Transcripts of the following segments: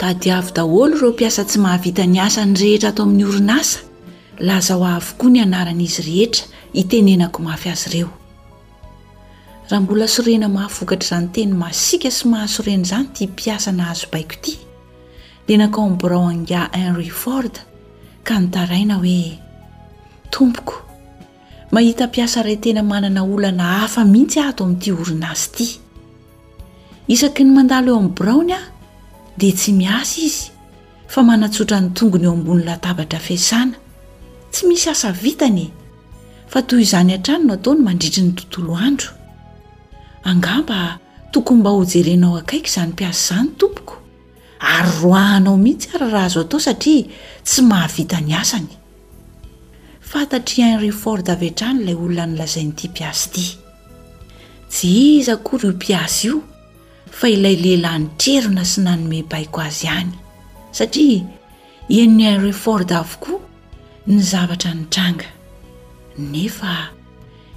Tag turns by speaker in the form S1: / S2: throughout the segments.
S1: Tadiavo daholo ireo mpiasa tsy mahavita ny asany rehetra ato amin'ny orinasa, lazao avokoa ny anaran'izy rehetra itenenako mafy azy ireo. Raha mbola sorena mafy vokatr'izany teny masiaka sy mahasorena izany ity mpiasa nahazo baiko ity, dia nankao amin'ny birao angaha Henry Ford ka nitaraina hoe, Tompoko, mahita mpiasa iray tena manana olana hafa mihitsy aho ato amin'ity orinasa ity. Isaky ny mandalo eo amin'ny biraony aho dia tsy miasa izy fa manatsotra ny tongony eo ambony latabatra fiasana. Tsy misy asa vitany e! Fa toy izany hatrany no ataony mandritry ny tontolo andro. Angamba tokony mba hojerenao akaiky izany mpiasa izany tompoko? Ary roahanao mihitsy ary raha azo atao satria tsy mahavita ny asany. Fantatr'i Henry Ford avy hatrany ilay olona nolazain'ity mpiasa ity. Tsy iza akory io mpiasa io fa ilay lehilahy nitrerona sy nanome baiko azy ihany, satria Henry Ford avokoa ny zavatra nitranga. Nefa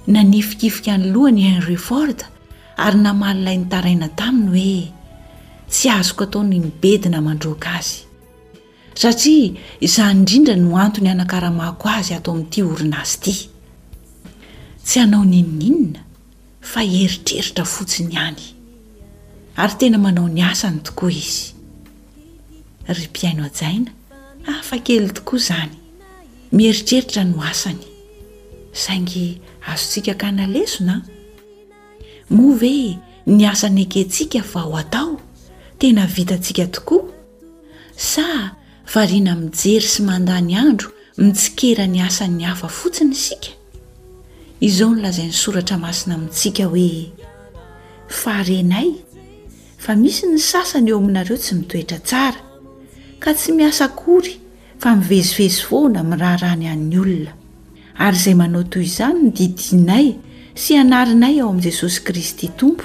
S1: nanifikifika ny lohany Henry Ford ary namaly ilay nitaraina taminy hoe, Tsy azoko atao ny mibedina mandroaka azy. Satria izany indrindra no antony hanakaramako azy ato amin'ity orinasa ity. Tsy hanao n'inon'inona fa eritreritra fotsiny ihany ary tena manao ny asany tokoa izy. Ry mpihaino hajaina, hafa kely tokoa izany, mieritreritra no asany, saingy azontsika akana lesona an! Moa ve ny asa nekentsika fa ho atao tena vitantsika tokoa sa Variana mijery sy mandany andro mitsikera ny asan'ny hafa fotsiny isika? Izao no lazain'ny soratra masina amintsika hoe, Fa renay fa misy ny sasany eo aminareo tsy mitoetra tsara, ka tsy miasa akory fa mivezivezy foana miraharaha ny an'ny olona. Ary izay manao toy izany no didianay sy anarinay ao amin'i Jesosy Kristy Tompo,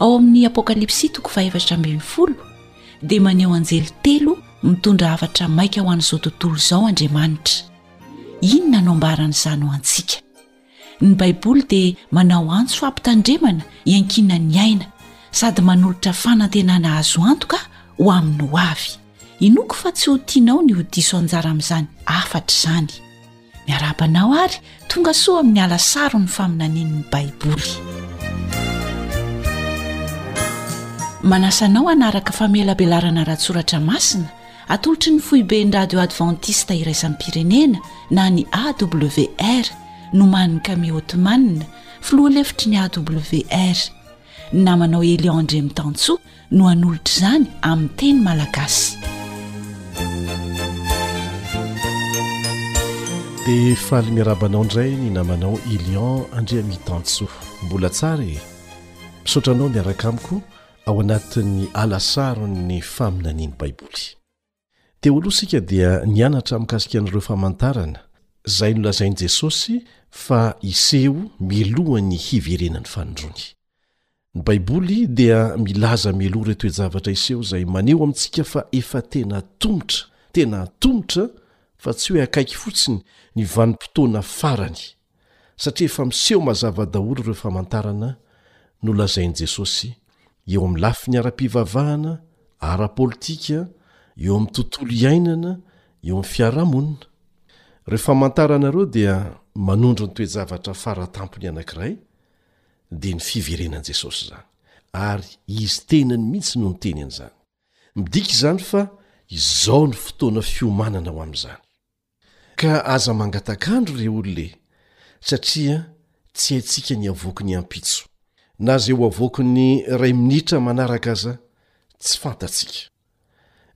S1: Ao amin'ny Apokalypsy toko fahefatra ambin'ny folo dia maneho anjely telo mitondra hafatra maika ho an'izao tontolo izao Andriamanitra. Inona no ambaran'izany ho antsika? Ny Baiboly dia manao antso fampitandremana iankinan'ny aina sady manolotra fanantenana azo antoka ho amin'ny hoavy. Inoako fa tsy ho tianao ny ho diso anjara amin'izany hafatra izany. Miarahaba anao ary tonga soa amin'ny ala saron'ny faminanian'ny Baiboly. Manasa anao hanaraka famelabelarana ara-tsoratra masina atolotry ny foiben'ny radio advantista iraisam-pirenena na ny AWR nomanin'i Kami Otman, filoha lefitry ny AWR. Ny namanao Elion Andriamitansoa no hanolotra izany amin'ny teny malagasy.
S2: Dia faly miaraba anao indray ny namanao Elian Andriamitansoa. Mbola tsara e! Misaotra anao miaraka amiko ao anatin'ny ala saron'ny faminanian'ny Baiboly. Teo aloha isika dia nianatra mikasika an'ireo famantarana izay nolazain'i Jesosy fa hiseho mialohan'ny hiverenan'ny fanindroany. Ny Baiboly dia milaza mialoha ireo toe-javatra hiseho izay maneho amintsika fa efa tena atomotra, tena antomotra fa tsy hoe akaiky fotsiny ny vanim-potoana farany satria efa miseho mazava daholo ireo famantarana nolazain'i Jesosy eo amin'ny lafiny ara-pivavahana, ara-politika, eo amin'ny tontolo iainana, eo amin'ny fiarahamonina. Ireo famantarana ireo dia manondro ny toe-javatra fara tampony anankiray, dia ny fiverenan'i Jesosy izany. Ary Izy tenany mihitsy no niteny an'izany. Midika izany fa izao no fotoana fiomanana ho amin'izany. Ka aza mangatak'andro re olona e! satria tsy haintsika ny havoaky ny ampitso. Na ze ho avoaky ny ray minitra manaraka aza tsy fantatsika.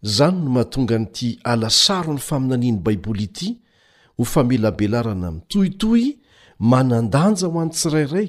S2: Zany no mahatonga an'ity ala saron'ny faminanian'ny baiboly ity ho famelabelarana mitohitohy manan-danja ho an'ny tsirairay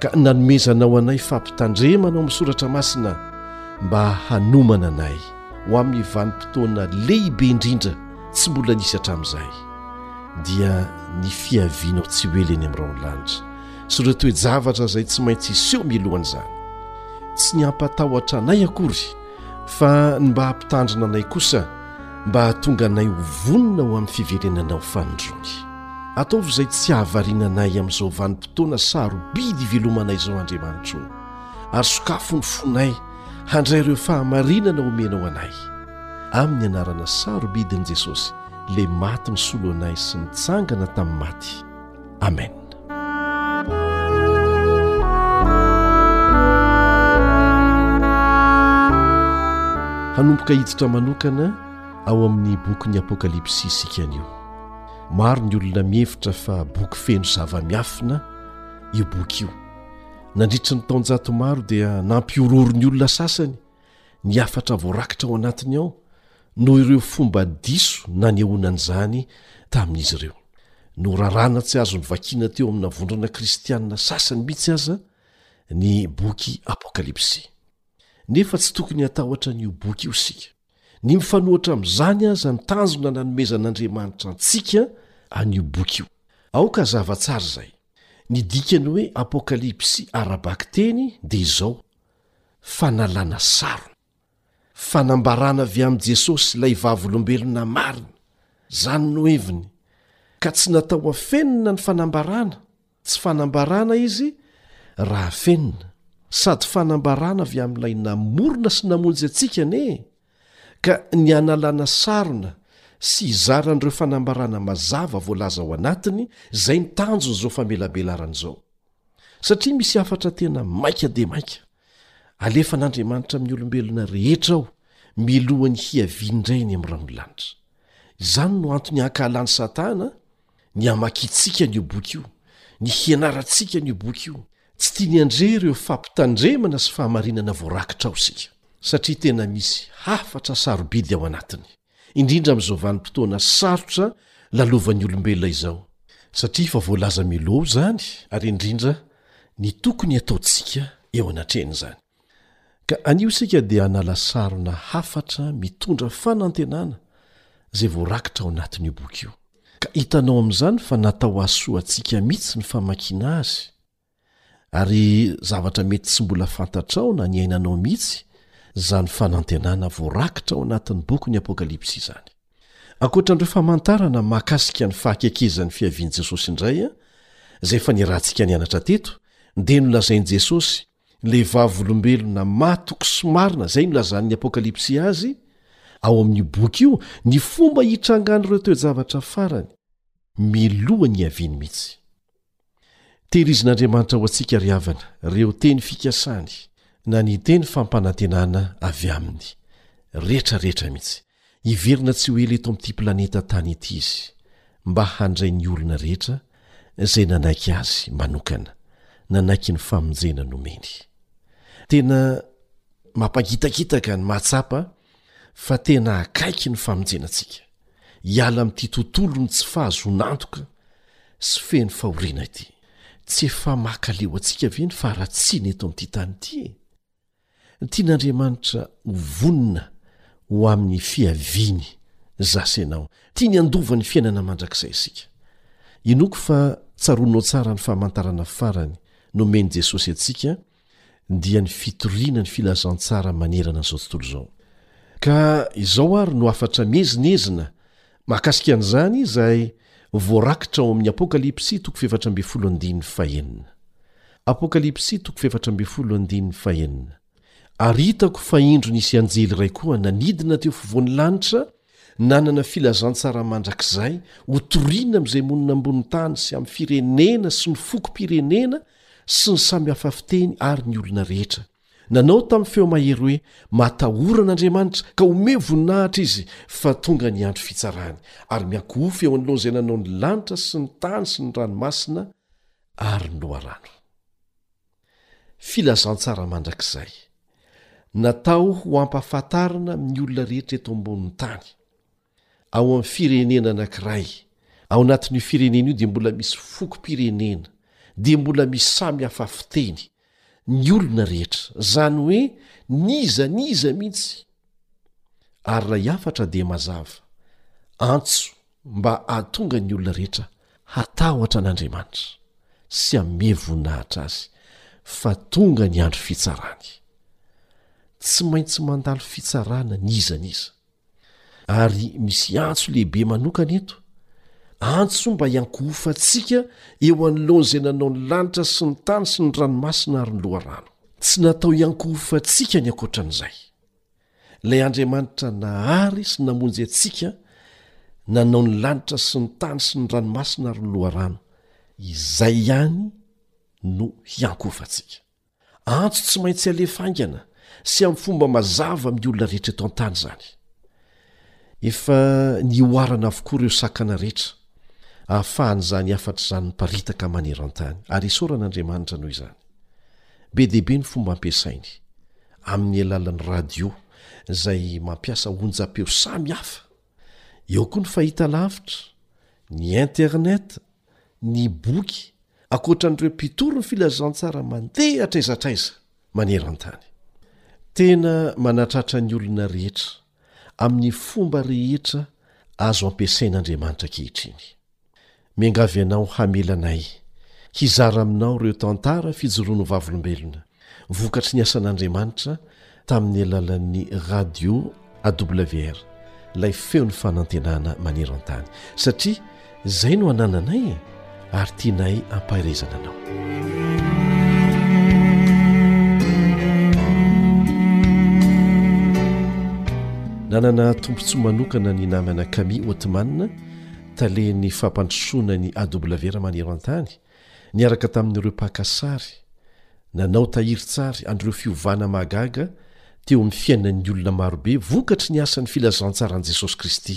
S2: ka nanomezanao anay fampitandremana ao amin'ny soratra masina mba hanomana anay ho amin'ny vanim-potoana lehibe indrindra tsy mbola nisy hatramin'izay dia ny fiavianao tsy ho ela eny amin'ny raon'ny lanitra sy ireo toe-javatra izay tsy maintsy hiseho mialohan'izany tsy ny hampatahotra anay akory fa ny mba hampitandrina anay kosa mba hahatonga anay ho vonona ho amin'ny fiverenana ho fanindroany ataovy izay tsy hahavariana anay amin'izao vanim-potoana sarobidy ivelomanay izao andriamanitro ary sokafo ny fonay handray ireo fahamarinana omenao anay amin'ny anarana sarobidin'i jesosy le maty ny soloanay sy nitsangana tamin'ny maty amen hanomboka hiditra manokana ao amin'ny boky ny apokalypsy isikan'io maro ny olona mihevitra fa boky feno zava-miafina io boky io nandritry ny taonjato maro dia nampihorohoro ny olona sasany ny hafatra voarakitra ao anatiny ao noho ireo fomba diso nanehoana an'izany tamin'izy ireo. Noraràna tsy azo novakiana teo amina vondrona kristiana sasany mihitsy aza ny boky Apokalypsy. Nefa tsy tokony hatahotra an'io boky io isika. Ny mifanohitra amin'izany aza ny tanjona nanomezan'Andriamanitra antsika an'io boky io. Aoka hazava tsara izay. Ny dikan'ny hoe Apokalypsy ara-bakiteny dia izao, fanalana sarona. Fanambarana avy amin'i Jesosy ilay Vavolombelona marina. Izany no heviny. Ka tsy natao hafenina ny fanambarana, tsy fanambarana izy, raha afenina. Sady fanambarana avy amin'ilay namorona sy namonjy antsika anie e! Ka ny hanalana sarona sy hizara an'ireo fanambarana mazava voalaza ao anatiny, izay ny tanjon'izao famelabelaran izao. Satria misy hafatra tena maika dia maika. Alefan'Andriamanitra amin'ny olombelona rehetra ao milohan'ny hiavian-dRainy amin'ny rahon'ny lanitra. Izany no antony hankahalan'i Satana ny hamakiantsika an'io boky io, ny hianarantsika an'io boky io. Tsy tiany handre ireo fampitandremana sy fahamarinana voarakitra ao isika, satria tena misy hafatra sarobidy ao anatiny. indrindra amin'izao vanim-potoana sarotra lalovan'ny olombelona izao. Satria efa voalaza mialoha izany ary indrindra ny tokony hataontsika eo anatrehan'izany. Ka anio isika dia hanala sarona hafatra mitondra fanantenana izay voarakitra ao anatin'io boky io. Ka hitanao amin'izany fa natao hahasoa antsika mihitsy ny famakiana azy. Ary zavatra mety tsy mbola fantatrao na niainanao mihitsy izany fanantenana voarakitra ao anatin'ny bokin'ny Apokalypsy izany. Ankoatra an'ireo famantarana mahakasika ny fahakekezan'ny fiavian'i Jesosy indray, izay efa niarahantsika nianatra teto, dia nolazain'i Jesosy, ilay Vavolombelona matoky sy marina izay nolazan'ny Apokalypsy azy ao amin'io boky io, ny fomba hitrangan'ireo toe-javatra farany, milohan'ny hiaviany mihitsy. Tehirizin'Andriamanitra ho antsika ry havana ireo teny fikasany na ny teny fampanantenana avy Aminy, rehetra rehetra mihitsy. Hiverina tsy ho ela eto amin'ity planeta tany ity Izy, mba handray ny olona rehetra izay nanaiky Azy manokana, nanaiky ny famonjena nomeny. Tena mampagitakitaka ny mahatsapa fa tena akaiky ny famonjena antsika, hiala amin'ity tontolon'ny tsy fahazoan'antoka sy feno fahoriana ity. Tsy efa makaleo antsika ve ny faharatsiana eto amin'ity tany ity e? Tian'Andriamanitra ho vonona ho amin'ny fiaviany za sy ianao. Tiany handova ny fiainana mandrakizay isika. Inoako fa tsaroanao tsara ny famantarana farany nomen'i Jesosy antsika dia ny fitoriana ny filazantsara manerana izao tontolo izao. Ka izao ary no hafatra miezinezina mahakasika an'izany izay voarakitra ao amin'ny Apokalypsy toko fahefatra ambin'ny folo andininy fahenina. Apokalypsy toko fahefatra ambin'ny folo andininy fahenina. Ary hitako fa indro nisy anjely iray koa nanidina teo fovoan'ny lanitra, Nanana filazantsara mandrakizay hotorina amin'izay monina ambonin'ny tany sy amin'ny firenena sy ny fokom-pirenena sy ny samy hafa fiteny ary ny olona rehetra. Nanao tamin'ny feo mahery hoe, Matahora an'Andriamanitra, ka omeo voninahitra izy, fa tonga ny andro fitsarany, ary miankohofa eo anoloan'izay nanao ny lanitra sy ny tany sy ny ranomasina ary ny loharano. Filazantsara mandrakizay. Natao ho ampahafantarina amin'ny olona rehetra eto ambonin'ny tany. Ao amin'ny firenena anankiray, ao anatin'io firenena io dia mbola misy fokom-pirenena, dia mbola misy samy hafa fiteny, ny olona rehetra, izany hoe n'iza n'iza mihitsy Ary lay hafatra dia mazava. Antso mba hahatonga ny olona rehetra hatahotra an'Andriamanitra sy hanome voninahitra Azy fa tonga ny andro fitsarany. Tsy maintsy mandalo fitsarana n'iza n'iza. Ary misy antso lehibe manokana eto, antso mba hiankohofantsika eo anoloan'izay nanao ny lanitra sy ny tany sy ny ranomasina ary ny loharano. Tsy natao hiankohofantsika ny ankoatran'izay. Ilay Andriamanitra nahary sy namonjy antsika, nanao ny lanitra sy ny tany sy ny ranomasina ary ny loharano. Izay ihany no hiankohofantsika. Antso tsy maintsy alefa haingana sy amin'ny fomba mazava amin'ny olona rehetra eto an-tany izany. Efa nihoarana avokoa ireo sakana rehetra ahafahan'izany hafatra izany miparitaka maneran-tany, ary isaoran'Andriamanitra noho izany. Be dia be ny fomba ampiasainy, amin'ny alalan'ny radio, izay mampiasa onjam-peo samy hafa. Eo koa ny fahitalavitra, ny Internet, ny boky, ankoatra an'ireo mpitory ny filazantsara mandeha hatraiza hatraiza maneran-tany. Tena manatratra ny olona rehetra. amin'ny fomba rehetra azo ampiasain'Andriamanitra ankehitriny. Miangavy anao hamela anay hizara aminao ireo tantara fijoroan'ny vavolombelona vokatry ny asan'Andriamanitra tamin'ny alalan'ny radio AWR, ilay feon'ny fanantenana maneran-tany, satria Izay no anananay e, ary tianay ampaherezana anao. Nanana tombontsoa manokana ny namana Camille Othman, talen'ny fampandrosoana ny AW Ramaneran-tany, niaraka tamin'ireo mpaka sary, nanao tahirin-tsary an'ireo fiovana mahagaga teo amin'ny fiainan'ny olona maro be vokatry ny asan'ny filazantsaran'i Jesosy Kristy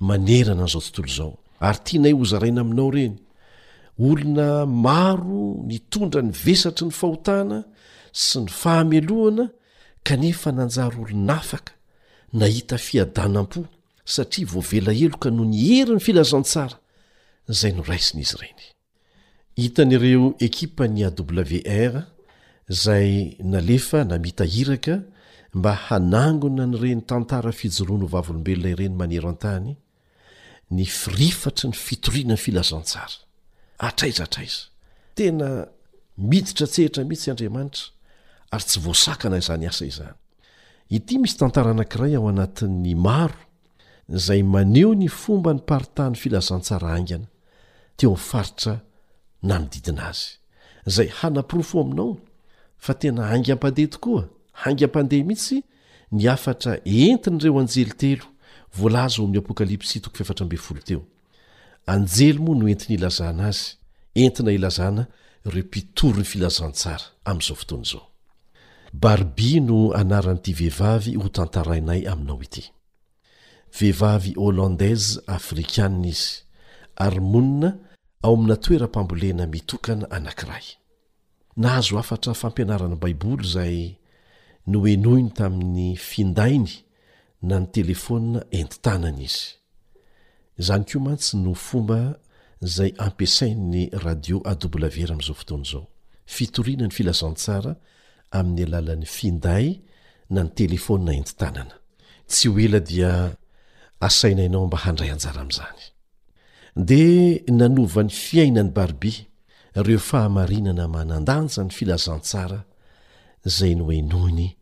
S2: manerana an'izao tontolo izao. Ary tianay hozaraina aminao ireny. Olona maro nitondra ny vesatry ny fahotana sy ny fahamelohana kanefa nanjary olon'afaka nahita fiadanam-po. satria voavela heloka noho ny herin'ny filazantsara izay noraisin'izy ireny. Hitan'ireo ekipan'ny AWR izay nalefa namita iraka mba hanangona an'ireny tantara fijoroany ho vavolombelona ireny maneran-tany ny firifatry ny fitoriana ny filazantsara. Hatraiza hatraiza! Tena miditra an-tsehatra mihitsy Andriamanitra ary tsy voasakana izany asa izany. Ity misy tantara anankiray ao anatin'ny maro izay maneho ny fomba niparitahan'ny filazantsara haingana teo amin'ny faritra nanodidina azy, izay hanaporofo aminao fa tena haingam-pandeha tokoa, haingam-pandeha mihitsy, ny hafatra entin'ireo anjely telo voalaza ao amin'ny Apokalypsy toko fahefatra ambin'ny folo teo. Anjely moa no entiny ilazana azy, entina ilazana ireo mpitory ny filazantsara amin'izao fotoana izao. Barbie no anaran'ity vehivavy ho tantarainay aminao ity. Vehivavy Hollandaise Afrikana izy ary monina ao amina toeram-pambolena mitokana anankiray. Nahazo hafatra fampianarana Baiboly izay nohenoiny tamin'ny findainy na ny telefaonina entin-tanana izy. Izany koa mantsy no fomba izay ampiasain'ny Radio AWR amin'izao fotoana izao, fitoriana ny filazantsara amin'ny alalan'ny finday na ny telefaonina entin-tanana. Tsy ho ela dia asaina ianao mba handray anjara amin'izany. Dia nanova ny fiainan'i Barbie ireo fahamarinana manan-danja ny filazantsara izay nohenoiny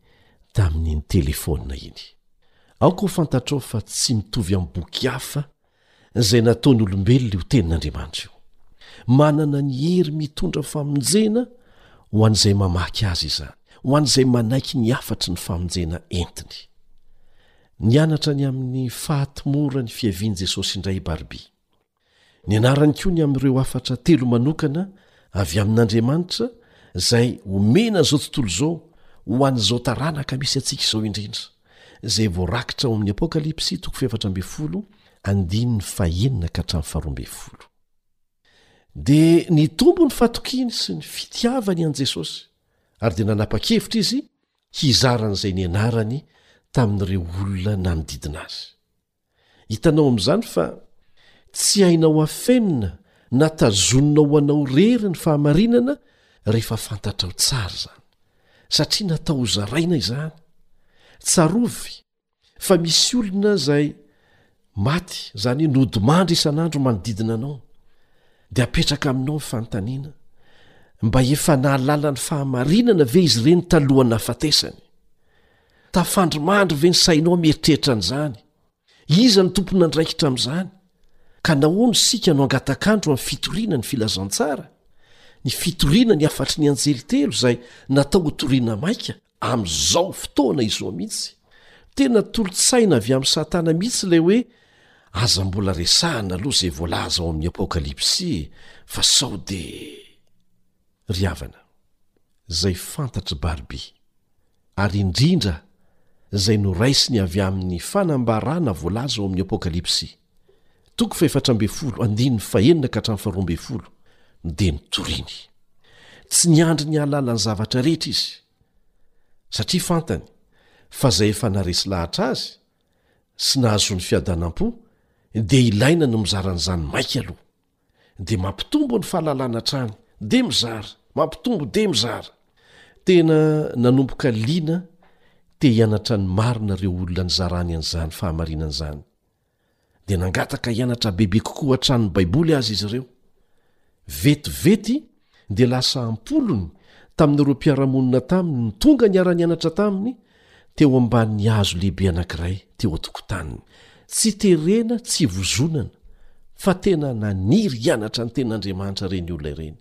S2: tamin'iny telefaonina iny. Aoka ho fantatrao fa tsy mitovy amin'ny boky hafa izay nataon'olombelona io Tenin'Andriamanitra io. Manana ny hery mitondra famonjena ho an'izay mamaky azy izany, ho an'izay manaiky ny hafatry ny famonjena entiny. Nianatra ny amin'ny fahatimoran'ny fiavian'i Jesosy indray i Barbie. Nianarany koa ny amin'ireo hafatra telo manokana avy amin'Andriamanitra izay homena an'izao tontolo izao ho an'izao taranaka misy antsika izao indrindra, izay voarakitra ao amin'ny Apokalypsy toko fahefatra ambin'ny folo andininy fahenina ka hatramin'ny faharoa ambin'ny folo. Dia nitombo ny fatokiany sy ny fitiavany an'i Jesosy, ary dia nanapa-kevitra izy hizara an'izay nianarany tamin'ireo olona nanodidina azy. Hitanao amin'izany fa tsy hainao afenina na tazonina ho anao irery ny fahamarinana rehefa fantatrao tsara izany, satria natao hozaraina izany. Tsarovy fa misy olona izay maty, izany hoe nodimandry isan'andro manodidina anao. Dia apetraka aminao ny fanontaniana, Mba efa nahalala ny fahamarinana ve izy ireny talohan'ny nahafatesany? Tafandrimandry ve ny sainao mieritreritra an'izany? Iza no tompon'andraikitra amin'izany? Ka nahoana isika no angataka-andro amin'ny fitoriana ny filazantsara, ny fitoriana ny hafatry ny anjely telo izay natao hotoriana maika amin'izao fotoana izao mihitsy? Tena tolo-tsaina avy amin'i Satana mihitsy ilay hoe aza mbola resahina aloha izay voalaza ao amin'ny Apokalypsy e! fa sao dia. Ry havana, izay fantatr'i Barbie, ary indrindra izay noraisiny avy amin'ny fanambarana voalaza ao amin'ny Apokalypsy, toko fahefatra ambin'ny folo, andininy fahenina ka hatramin'ny faharoa ambin'ny folo, dia nitoriany. Tsy niandry ny hahalala ny zavatra rehetra izy, satria fantany fa izay efa naharesy lahatra azy sy nahazoany fiadanam-po dia ilaina ny mizara an'izany maika aloha. dia mampitombo ny fahalalana hatrany dia mizara mampitombo dia mizara tena nanomboka liana te hianatra ny marina ireo olona nizarany an'izany fahamarinana izany dia nangataka hianatra bebe kokoa hatranyny baiboly azy izy ireo vetivety dia lasa am-polony tamin'ireo mpiara-monina taminy ny tonga niara-nianatra taminy teo ambanin'ny hazo lehibe anankiray teo an-tokotaniny. Tsy terena, tsy vozonana, fa tena naniry hianatra ny Tenin'Andriamanitra ireny olona ireny.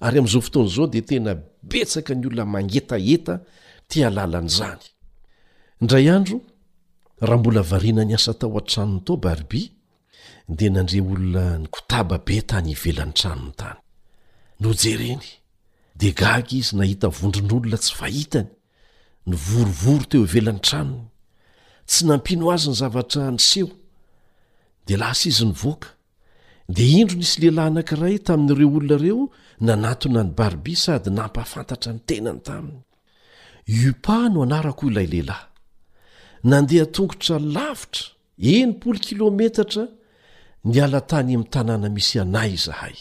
S2: Ary amin'izao fotoana izao dia tena betsaka ny olona mangetaheta te hahalala an'izany. Indray andro, raha mbola variana niasa tao an-tranony tao Barbie, dia nandre olona nikotaba be tany ivelan'ny tranony tany. Nojereny, dia gaga izy nahita vondron'olona tsy fahitany nivorivory teo ivelan'ny tranony. Tsy nampino azy ny zavatra niseho, dia lasa izy nivoaka, dia indro nisy lehilahy anankiray tamin'ireo olona ireo nanatona an'i Barbie sady nampahafantatra ny tenany taminy. Yupa no anarako ilay lehilahy. Nandeha tongotra lavitra Enimpolo kilometatra niala tany amin'ny tanàna misy anay izahay.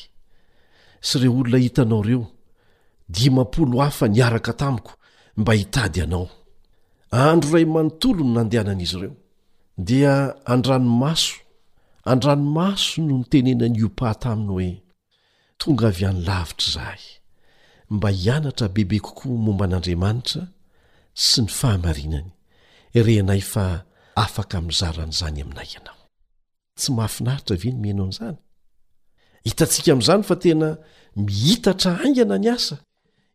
S2: Sy ireo olona hitanao ireo, dimampolo hafa niaraka tamiko mba hitady anao. Andro iray manontolo no nandehanan'izy ireo. Dia an-dranomaso, an-dranomaso no nitenenan'i Yupaa taminy hoe, Tonga avy any lavitra izahay mba hianatra bebe kokoa momba an'Andriamanitra sy ny fahamarinany. Renay fa afaka mizara an'izany aminay ianao. Tsy mahafinaritra ve ny mihaino an'izany? Hitantsika amin'izany fa tena mihitatra haingana ny asa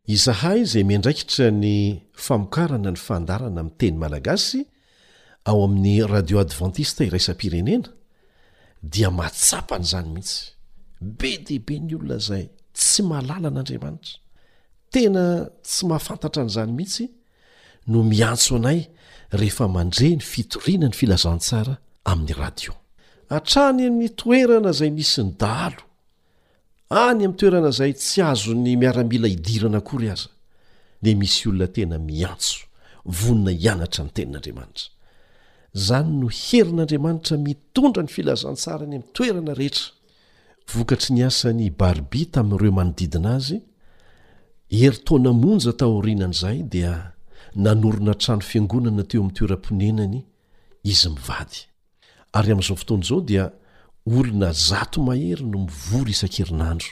S2: Izahay izay miandraikitra ny famokarana ny fandaharana amin'ny teny malagasy ao amin'ny Radio Advantista Iraisam-pirenena dia mahatsapa an'izany mihitsy. Be dia be ny olona izay tsy mahalala an'Andriamanitra, tena tsy mahafantatra an'izany mihitsy no miantso anay rehefa mandre ny fitoriana ny filazantsara amin'ny radio. Hatrany amin'ny toerana izay misy ny dahalo Any amin'ny toerana izay tsy azon'ny miaramila idirana akory aza, dia misy olona tena miantso, vonona hianatra ny Tenin'Andriamanitra. Izany no herin'Andriamanitra mitondra ny filazantsara any amin'ny toerana rehetra. Vokatry ny asan'i Barbie tamin'ireo manodidina azy, herintaona monja taorianan'izay dia nanorina trano fiangonana teo amin'ny toeram-ponenany izy mivady. Ary amin'izao fotoana izao dia olona zato mahery no mivory isan-kerinandro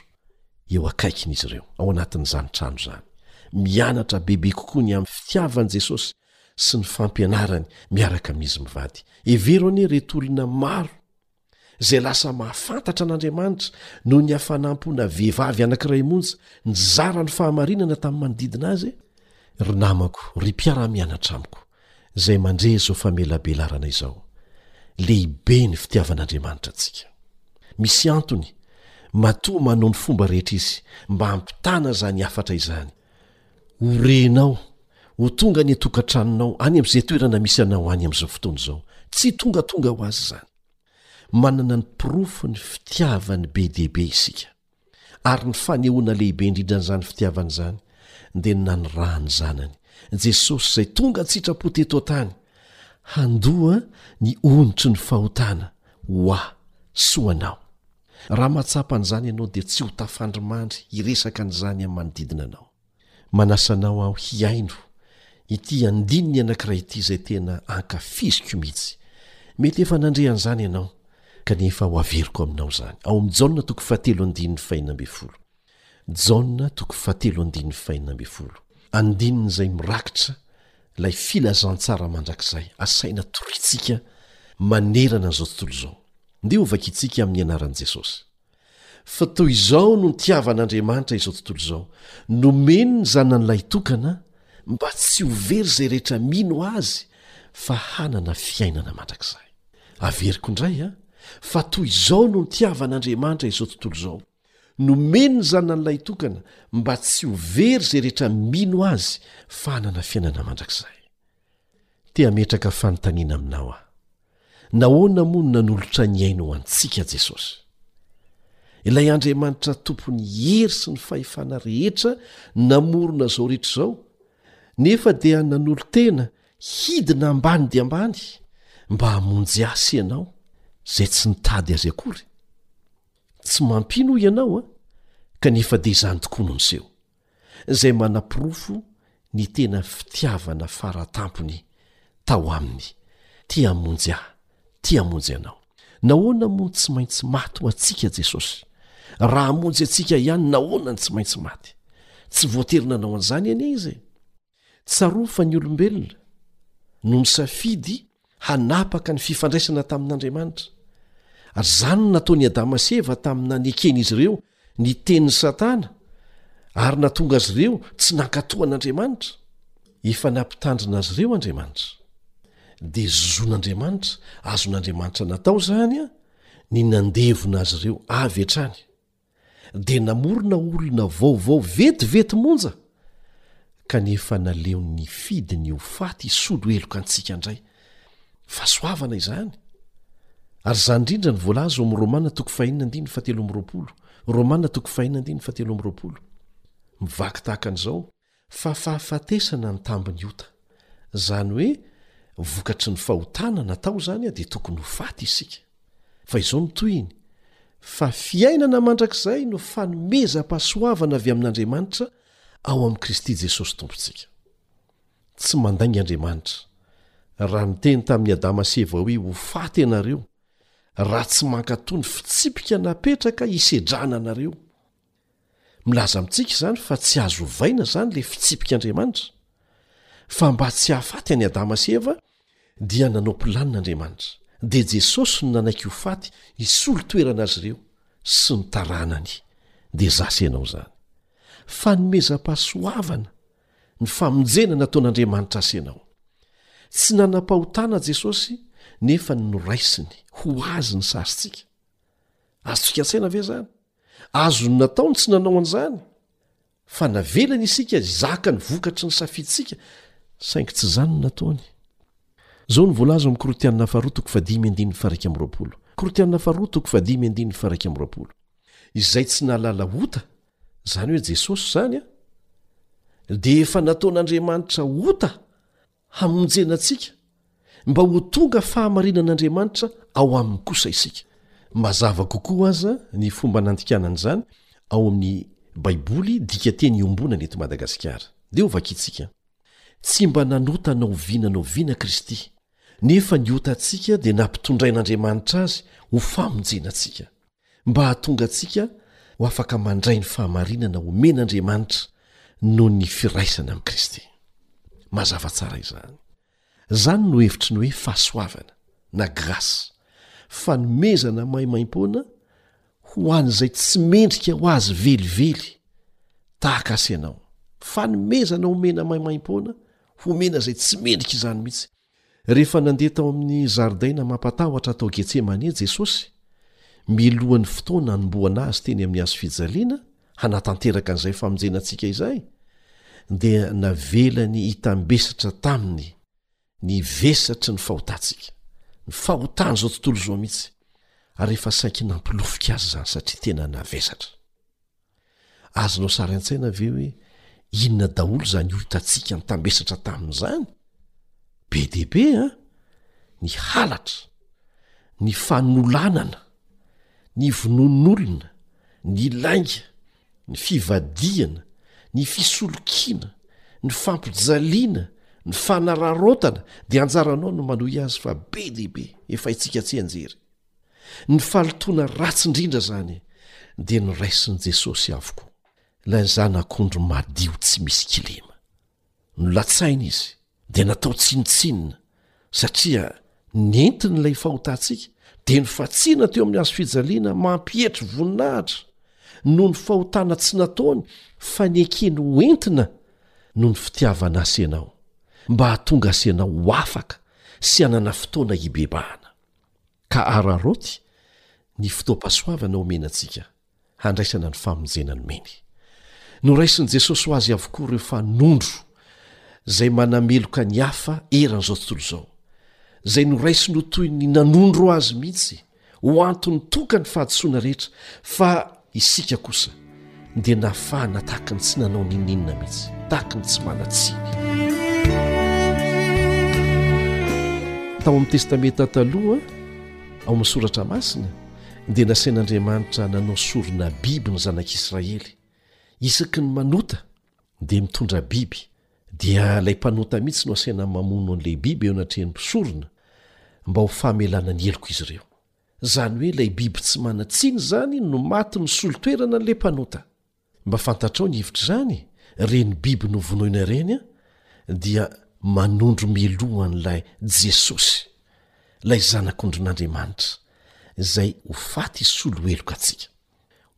S2: eo akaikin'izy ireo, ao anatin'izany trano izany. Mianatra bebe kokoa ny amin'ny fitiavan'i Jesosy sy ny fampianarany miaraka amin'izy mivady. Hevero anie ireto olona maro izay lasa mahafantatra an'Andriamanitra noho ny hafanam-pona vehivavy anankiray monja nizara ny fahamarinana tamin'ny manodidina azy e! Ry namako, ry mpiara-mianatra amiko, izay mandre izao famelabelarana izao. Lehibe ny fitiavan'Andriamanitra antsika. Misy antony matoa manao ny fomba rehetra izy mba hampitana izany hafatra izany. Ho renao, ho tonga any an-tokantranonao, any amin'izay toerana misy anao any amin'izao fotoana izao. Tsy tongatonga ho azy izany. Manana ny porofon'ny fitiavany be dia be isika. Ary ny fanehoana lehibe indrindra an'izany fitiavana izany dia ny nanirahany ny Zanany, Jesosy, izay tonga an-tsitrapo teto an-tany handoa ny onitry ny fahotana ho ahy sy ho anao. Raha mahatsapa an'izany ianao, dia tsy ho tafandrimandry hiresaka an'izany amin'ny manodidina anao. Manasa anao aho hihaino ity andininy anankiray ity izay tena ankafiziko mihitsy. Mety efa nandre an'izany ianao, kanefa ho averiko aminao izany. Ao amin'ny Jaona toko fahatelo andininy fahenina ambin'ny folo. Jaona toko fahatelo andininy fahenina ambin'ny folo. Andininy izay mirakitra ilay filazantsara mandrakizay asaina torintsika manerana an'izao tontolo izao. Ndeha hovakintsika amin'ny anaran'i Jesosy. Fa toy izao no nitiavan'Andriamanitra izao tontolo izao, nomeny ny Zanany Lahitokana mba tsy ho very izay rehetra mino Azy fa hanana fiainana mandrakizay. Averiko indray an! Fa toy izao no nitiavan'Andriamanitra izao tontolo izao, nomeny ny Zanany Lahitokana mba tsy ho very izay rehetra mino Azy fa hanana fiainana mandrakizay. Te hametraka fanontaniana aminao aho. Nahoana moa no nanolotra ny ainy ho antsika Jesosy? Ilay Andriamanitra tompon'ny hery sy ny fahefana rehetra namorona izao rehetra izao, nefa dia nanolo-tena hidina ambany dia ambany mba hamonjy ahy sy ianao, izay tsy nitady azy akory? Tsy mampino hoy ianao an? Kanefa dia izany tokoa no niseho. izay manaporofo ny tena fitiavana fara tampony tao aminy ty hamonjy ahy ty hamonjy anao nahoana moa tsy maintsy maty ho antsika jesosy raha hamonjy antsika ihany nahoana ny tsy maintsy maty tsy voatery nanao an'izany anie izy e Tsarovy fa ny olombelona no nisafidy hanapaka ny fifandraisana tamin'Andriamanitra, ary izany no nataon'i Adama sy Eva tamin'ny naneken'izy ireo ny tenin'i Satana ary nahatonga azy ireo tsy nankatò an'Andriamanitra. Efa nampitandrina azy ireo Andriamanitra. Dia zon'Andriamanitra, azon'Andriamanitra natao izany, ny nandevona azy ireo avy hatrany. dia namorona olona vaovao vetivety monja kanefa naleony nifidy ny ho faty hisolo heloka antsika indray. Fahasoavana izany! Ary izany indrindra no voalaza ao amin'ny Romana toko fahenina andininy fahatelo amby roapolo. Romana toko fahenina andininy fahatelo amby roapolo. Mivaky tahaka an'izao. fa fahafatesana ny tambin'ny ota. Izany hoe vokatry ny fahotana natao izany dia tokony ho faty isika. Fa izao no tohiny, Fa fiainana mandrakizay no fanomezam-pahasoavana avy amin'Andriamanitra ao amin'i Kristy Jesosy Tompontsika. Tsy mandainga Andriamanitra, raha niteny tamin'i Adama sy Eva hoe ho faty ianareo, raha tsy mankatò ny fitsipika napetraka hisedrana anareo. Milaza amintsika izany fa tsy azo ovaina izany ilay fitsipik'Andriamanitra, fa mba tsy hahafaty an'i Adama sy Eva dia nanao planina Andriamanitra, dia Jesosy no nanaiky ho faty hisolo toerana azy ireo sy ny taranany. Dia izaho sy ianao izany. Fanomezam-pahasoavana ny famonjena nataon'Andriamanitra ahy sy ianao. Tsy nanam-pahotana Jesosy nefa noraisiny ho Azy ny sarintsika. Azontsika an-tsaina ve izany? Azony natao ny tsy nanao an'izany, fa navelany isika hizaka ny vokatry ny safidintsika, saingy tsy izany no nataony. Izao no voalaza ao amin'ny Korintiana faharoa toko fahadimy andininy faharaika amby roapolo. Korintiana faharoa toko fahadimy andininy faharaika amby roapolo. Izay tsy nahalala ota, izany hoe Jesosy izany an, dia efa nataon'Andriamanitra ota hamonjena antsika, mba ho tonga fahamarinan'Andriamanitra ao aminy kosa isika. Mazava kokoa aza ny fomba nandikanany izany ao amin'ny Baiboly dika teny iombonana eto Madagasikara. Dia hovakintsika. Tsy mba nanota na oviana na oviana Kristy, nefa ny otantsika dia nampitondrain'Andriamanitra azy ho famonjena antsika. mba hahatonga antsika ho afaka mandray ny fahamarinana omen'Andriamanitra noho ny firaisana amin'i Kristy. Mazava tsara izany. Izany no hevitry ny hoe fahasoavana, na grasy, fanomezana maimaim-poana ho an'izay tsy mendrika ho azy velively, tahaka ahy sy ianao. Fanomezana omena maimaim-poana, homena izay tsy mendrika izany mihitsy. Rehefa nandeha tao amin'ny zaridaina mampatahotra tao Getsemane Jesosy, mialohan'ny fotoana hanombohana azy teny amin'ny hazo fijaliana hanatanteraka an'izay famonjena antsika izay, dia navelany hitambesatra taminy ny vesatry ny fahotantsika, ny fahotan'izao tontolo izao mihitsy, ary efa saiky nampilofika azy izany satria tena navesatra. Azonao sary an-tsaina ve hoe inona daholo izany ho hitantsika nitambesatra tamin'izany? Be dia be an! Ny halatra, ny fanolanana, ny vonoan'olona, ny lainga, ny fivadihana, ny fisolokiana, ny fampijaliana, ny fanararaotana, dia anjaranao no manohy azy fa be dia be, efa haintsika tsianjery. Ny fahalotoana ratsy indrindra izany dia noraisin'i Jesosy avokoa. Ilay Zanak'ondry madio tsy misy kilema. Nolatsaina izy, dia natao tsinontsinona, satria nentin'ilay fahotantsika, dia nofatsiana teo amin'ny hazo fijaliana mampietry voninahitra noho ny fahotana tsy nataony fa nekeny ho entina noho ny fitiavana Azy ianao, mba hahatonga Azy ianao ho afaka sy hanana fotoana hibebahana. Ka araraoty ny fotoam-pahasoavana omena antsika, handraisana ny famonjena nomeny. Noraisin'i Jesosy ho azy avokoa ireo fanondro izay manameloka ny hafa eran'izao tontolo izao, izay noraisiny ho toy ny nanondro azy mihitsy ho antony tokany fahadisoana rehetra, fa Isika kosa dia nafahana tahaka ny tsy nanao n'inon'inona mihitsy, tahaka ny tsy manan-tsiny. Tao amin'ny Testamenta Taloha, ao amin'ny Soratra Masina, dia nasain'Andriamanitra nanao sorona biby ny zanak'Israely. Isaky ny manota dia mitondra biby, dia ilay mpanota mihitsy no asaina mamono an'ilay biby eo anatrehan'ny mpisorona mba ho famelana ny heloka izy ireo. Zany hoe ilay biby tsy manan-tsiny zany no maty nisolo toerana an'le mpanota. Mba fantatrao ny hevitr'izany e, reny biby novonoina reny a, dia manondro mialoha an'ilay Jesosy, ilay zanak'ondrin'Andriamanitra, izay ho faty hisolo heloka antsika.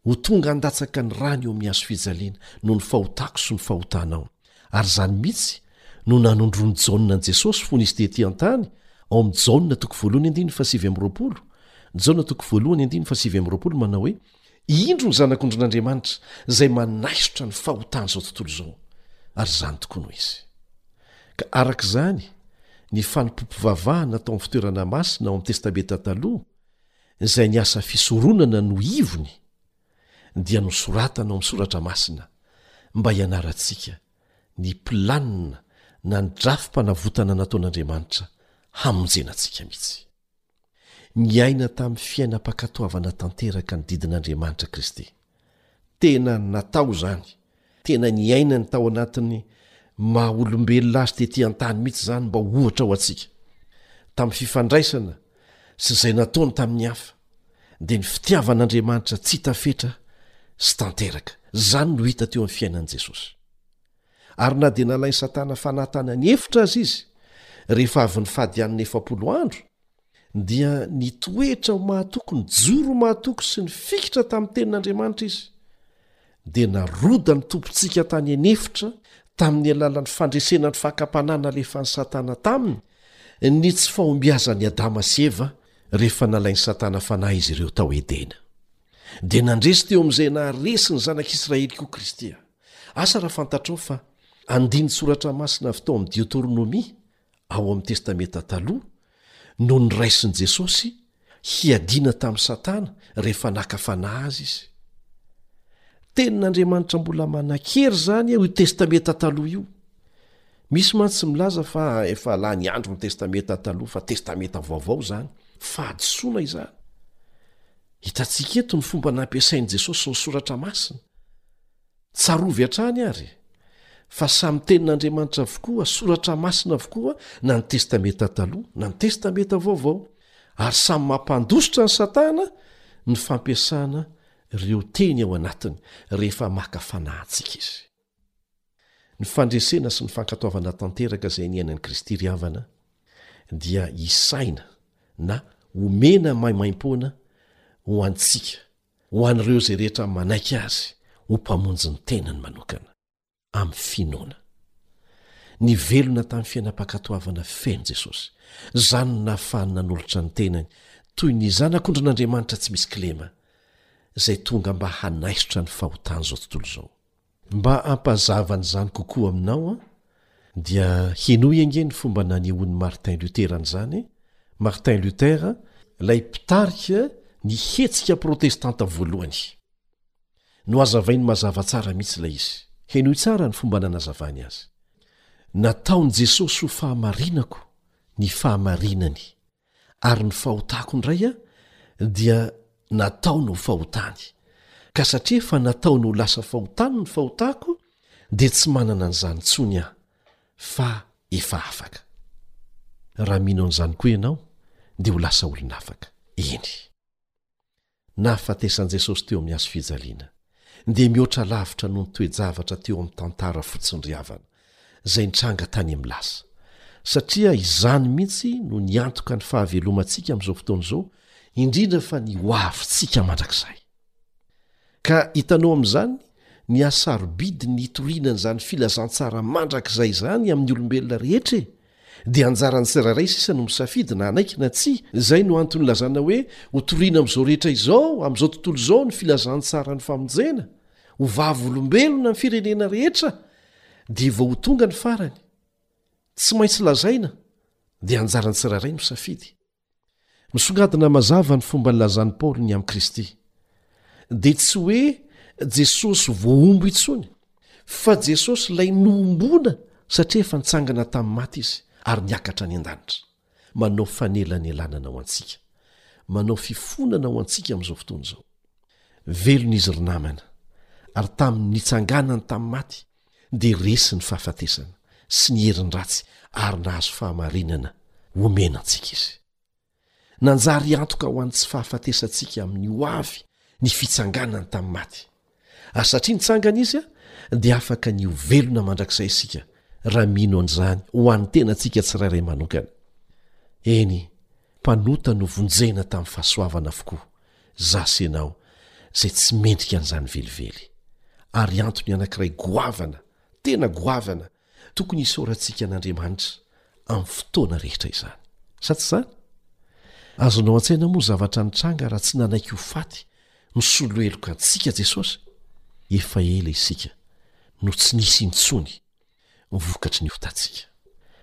S2: Ho tonga handatsaka ny rany eo amin'ny hazo fijaliana noho ny fahotako sy ny fahotanao. Ary izany mihitsy no nanondron'i Jaona an'i Jesosy fony Izy tetỳ an-tany, ao amin'ny Jaona toko voalohany andininy fahasivy amby roapolo. Jaona toko voalohany andininy fahasivy amby roapolo manao hoe, Indro ny Zanak'ondrin'Andriamanitra izay manaisotra ny fahotan'izao tontolo izao. Ary izany tokoa no izy. Ka araka izany, ny fanompoam-pivavahana tao amin'ny fitoerana masina ao amin'ny Testamenta Taloha, izay ny asa fisoronana no ivony, dia nosoratana ao amin'ny Soratra Masina mba hianarantsika ny planina na ny drafi-panavotana nataon'Andriamanitra hamonjena antsika mihitsy. Niaina tamin'ny fiainam-pankatoavana tanteraka ny didin'Andriamanitra Kristy. Tena natao izany, tena niainany tao anatin'ny maha olombelona azy tety an-tany mihitsy izany mba ho ohatra ho antsika. Tamin'ny fifandraisana sy izay nataony tamin'ny hafa, dia ny fitiavan'Andriamanitra tsy hita fetra sy tanteraka. Izany no hita teo amin'ny fiainan'i Jesosy. Ary na dia nalain'i Satana fanahy tany an'efitra aza izy rehefa avy nifady an'ny efapolo andro, Dia nitoetra ho mahatoky, nijoro ho mahatoky sy nifikitra tamin'ny Tenin'Andriamanitra izy. Dia naroda ny Tompontsika tany an'efitra tamin'ny alalan'ny fandresena ny fakam-panahy nalefan'i Satana taminy, ny tsy fahombiazan'i Adama sy Eva rehefa nalain'i Satana fanahy izy ireo tao Edena. Dia nandresy teo amin'izay naharesy ny Zanak'Israely koa Kristy. Asa raha fantatrao fa andinin-tsoratra masina avy tao amin'ny Diotoronomia ao amin'ny Testamenta Taloha no niraisin'i Jesosy hiadiana tamin'i Satana rehefa naka fanahy azy izy. Tenin'Andriamanitra mbola manan-kery izany io Testamenta Taloha io. Misy mantsy milaza fa efa lany andro ny Testamenta Taloha fa Testamenta Vaovao izany. Fahadisoana izany. Hitantsika eto ny fomba nampiasain'i Jesosy ny Soratra Masina. Tsarovy hatrany ary, fa samy Tenin'Andriamanitra avokoa, soratra masina avokoa, na ny Testamenta Taloha, na ny Testamenta Vaovao. Ary samy mampandositra an'i Satana ny fampiasana ireo teny ao anatiny, rehefa maka fanahy antsika izy. Ny fandresena sy ny fankatoavana tanteraka izay niainan'i Kristy ry havana, dia isaina na omena maimaim-poana ho antsika ho an'ireo izay rehetra manaiky azy ho mpamonjy ny tenany manokana amin'ny finoana ny velona tamin'ny fiainam-pankatoavana feno jesosy izany no nahafahany nanolotra ny tenany toy ny zanak'ondrin'andriamanitra tsy misy kilema izay tonga mba hanaisotra ny fahotan'izao tontolo izao Mba hampazava an'izany kokoa aminao aho, dia henoy ange ny fomba nanehoan'i Martin Luther an'izany, Martin Luther, ilay mpitarika ny hetsika protestanta voalohany. Nohazavainy mazava tsara mihitsy ilay izy. Henoy tsara ny fomba nanazavany azy, Nataon'i Jesosy ho fahamarinako ny fahamarinany. ary ny fahotako indray an dia nataony ho fahotany ka satria efa nataony ho lasa fahotany ny fahotako dia tsy manana an'izany tsony aho fa efa afaka raha mino an'izany koa ianao dia ho lasa olona afaka eny nahafatesan'i Jesosy teo amin'ny hazo fijaliana, dia mihoatra lavitra noho ny toe-javatra teo amin'ny tantara fotsiny ry havana, izay nitranga tany amin'ny lasa. Satria izany mihitsy no niantoka ny fahavelomantsika amin'izao fotoana izao, indrindra fa ny hoavintsika mandrakizay. Ka hitanao amin'izany ny haha-sarobidy ny hitoriana an'izany filazantsara mandrakizay izany amin'ny olombelona rehetra e! dia anjaran'ny tsirairay sisa no misafidy na hanaiky na tsia. Izay no antony ilazana hoe hotorina amin'izao rehetra izao, amin'izao tontolo izao ny filazantsaran'ny famonjena, ho vavolombelona ny firenena rehetra dia vao ho tonga ny farany. Tsy maintsy lazaina, dia anjaran'ny tsirairay no misafidy. Misongadina mazava ny fomba nilazan'i Paoly ny amin'i Kristy, dia tsy hoe Jesosy voahombo intsony, fa Jesosy ilay nohomboana satria efa nitsangana tamin'ny maty izy ary niakatra any an-danitra. Manao fanelanelanana ho antsika, manao fifonana ho antsika amin'izao fotoana izao. Velona izy, ry namana, ary tamin'ny nitsanganany tamin'ny maty, dia resy ny fahafatesana sy ny herin-dratsy ary nahazo fahamarinana omena antsika izy. Nanjary antoka ho an'ny tsy fahafatesantsika amin'ny hoavy ny fitsanganany tamin'ny maty, ary satria nitsangana izy dia afaka ny ho velona mandrakizay isika raha mino an'izany ho an'ny tenantsika tsirairay manokana. Eny, mpanota novonjena tamin'ny fahasoavana avokoa Za sy enao zay tsy mendrika an'izany velively. Ary antony anankiray goavana, tena goavana, tokony hisaorantsika an'Andriamanitra amin'ny fotoana rehetra izany. Sa tsy izany? Azonao an-tsaina moa zavatra nitranga raha tsy nanaiky ho faty misolo heloka antsika Jesosy? Efa ela isika no tsy nisy intsony vokatry ny fotantsika.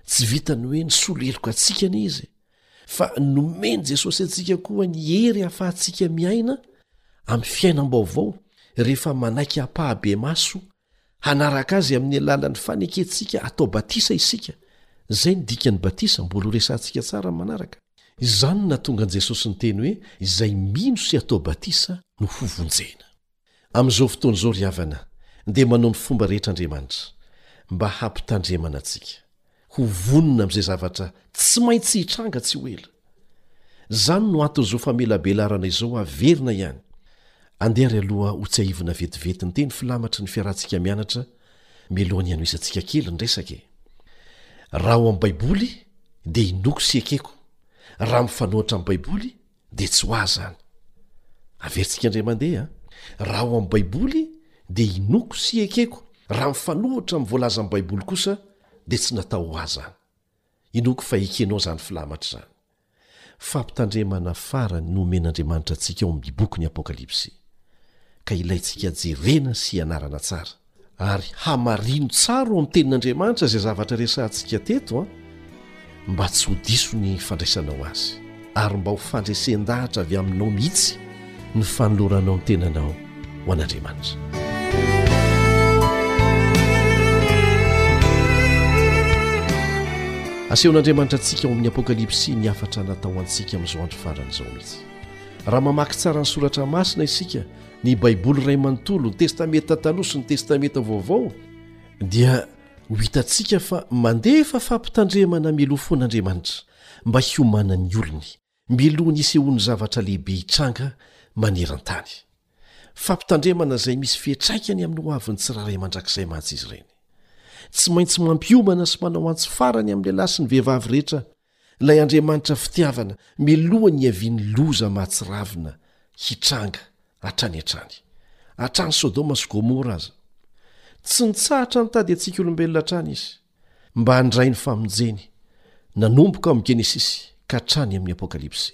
S2: Tsy vitan'ny hoe nisolo heloka antsika anie Izy fa nomeny jesosy antsika koa ny hery hafahantsika miaina ami'ny fiainam-baovao rehefa manaiky hampahabe maso hanaraka azy amin'ny alalan'ny fanekentsika atao batisa isika zay ny dikany batisa mbolo resantsika tsara ny manaraka izany natonga an'i jesosy ny teny hoe izay mino sy atao batisa no hovonjena Amin'izao fotoana izao ry havana dia manao ny fomba rehetra Andriamanitra mba hampitandremana antsika ho vonona amin'izay zavatra tsy maintsy hitranga tsy ho ela. Izany no anton'izao famelabelarana izao averina ihany. Andeha ary aloha ho tsiahivina vetivety ny teny filamatry ny fiarahantsika mianatra mialohan'ny hanohizantsika kely ny resaka e! Raha ao amin'ny Baiboly dia inoako sy ekeko, raha mifanohatra amin'ny Baiboly dia tsy ho ahy izany averintsika indray mandeha an raha ao amin'ny baiboly dia inoako sy ekeko raha mifanohitra amin'ny voalazan'ny baiboly kosa dia tsy natao ho ahy izany inoako fa ekenao izany filamatra izany fampitandremana farany nomen'andriamanitra antsika ao amin'ny bokiny apokalypsy ka ilaintsika jerena sy ianarana tsara Ary hamarino tsara ao amin'ny tenin'Andriamanitra izay zavatra resahantsika teto an, mba tsy ho diso ny fandraisanao azy, ary mba ho fandresen-dahatra avy aminao mihitsy ny fanoloranao ny tenanao ho an'Andriamanitra. Asehon'Andriamanitra antsika ao amin'ny Apokalypsy ny hafatra natao antsika amin'izao andro farany izao mihitsy. Raha mamaky tsara ny soratra masina isika ny Baiboly iray manontolo, ny Testamenta Taloha sy ny Testamenta Vaovao, dia ho hitantsika fa mandefa fampitandremana mialoha foana Andriamanitra mba hiomanan'ny olony, mialoha ny hisehoan'ny zavatra lehibe hitranga maneran-tany. Fampitandremana izay misy fiantraikany amin'ny hoavin'ny tsirairay mandrakizay mantsy izy ireny. Tsy maintsy mampiomana sy manao antso farany amin'ilay lahy sy ny vehivavy rehetra Ilay Andriamanitra fitiavana miloha ny hiavian'ny loza mahatsiravina hitranga hatrany hatrany, hatrany Sodoma sy Gomora aza. Tsy nitsahatra nitady antsika olombelona hatrany Izy, mba handray ny famonjeny, nanomboka ao amin'ny Genesisy ka hatrany amin'ny Apokalypsy.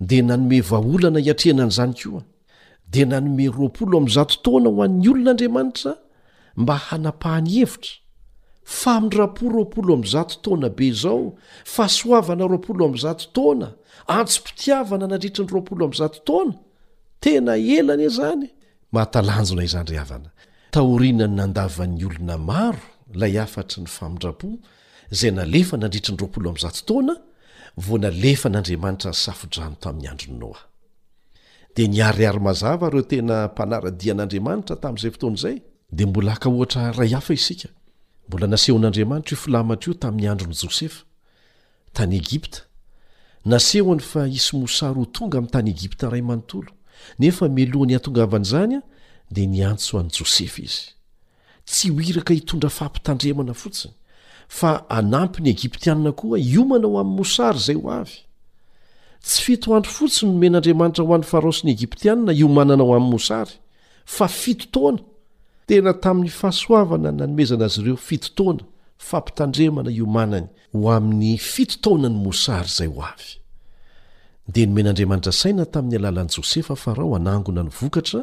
S2: dia nanome vahaolana hiatrehana an'izany koa dia nanome roapolo amin'izato taona ho an'ny olona andriamanitra mba hanapahany hevitra fa mindrapo roapolo amin'izato taona be izao fahasoavana roapolo amin'izato taona antsom-pitiavana nadritry ny roapolo amin'izato taona tena ela anie zany mahatalanjona izany ry havana taorianany nandavan'ny olona maro ilay hafatry ny famindrapo izay nalefa nandritry ny roapolo amby zato taona vao nalefan'Andriamanitra ny Safo-drano tamin'ny andron'i Noa. Dia niharihary mazava ireo tena mpanara-dia an'Andriamanitra tamin'izay fotoana izay. Dia mbola haka ohatra iray hafa isika. Mbola nasehon'Andriamanitra io filamatra io tamin'ny andron'i Josefa, tany Egypta. Nasehony fa hisy mosary ho tonga amin'ny tany Egypta iray manontolo, nefa mialohan'ny hahatongavan'izany dia niantso an'i Josefa izy. Tsy ho iraka hitondra fampitandremana fotsiny, fa hanampy ny Egyptianina koa hiomana ho amin'ny mosary izay ho avy. Tsy fito andro fotsiny nomen'Andriamanitra ho an'i Farao sy ny Egyptianina hiomanana ho amin'ny mosary, fa fito taona! Tena tamin'ny fahasoavana nanomezana azy ireo fito taona fampitandremana hiomanany ho amin'ny fito taonan'ny mosary izay ho avy. Dia nomen'Andriamanitra saina tamin'ny alalan'i Josefa Farao hanangona ny vokatra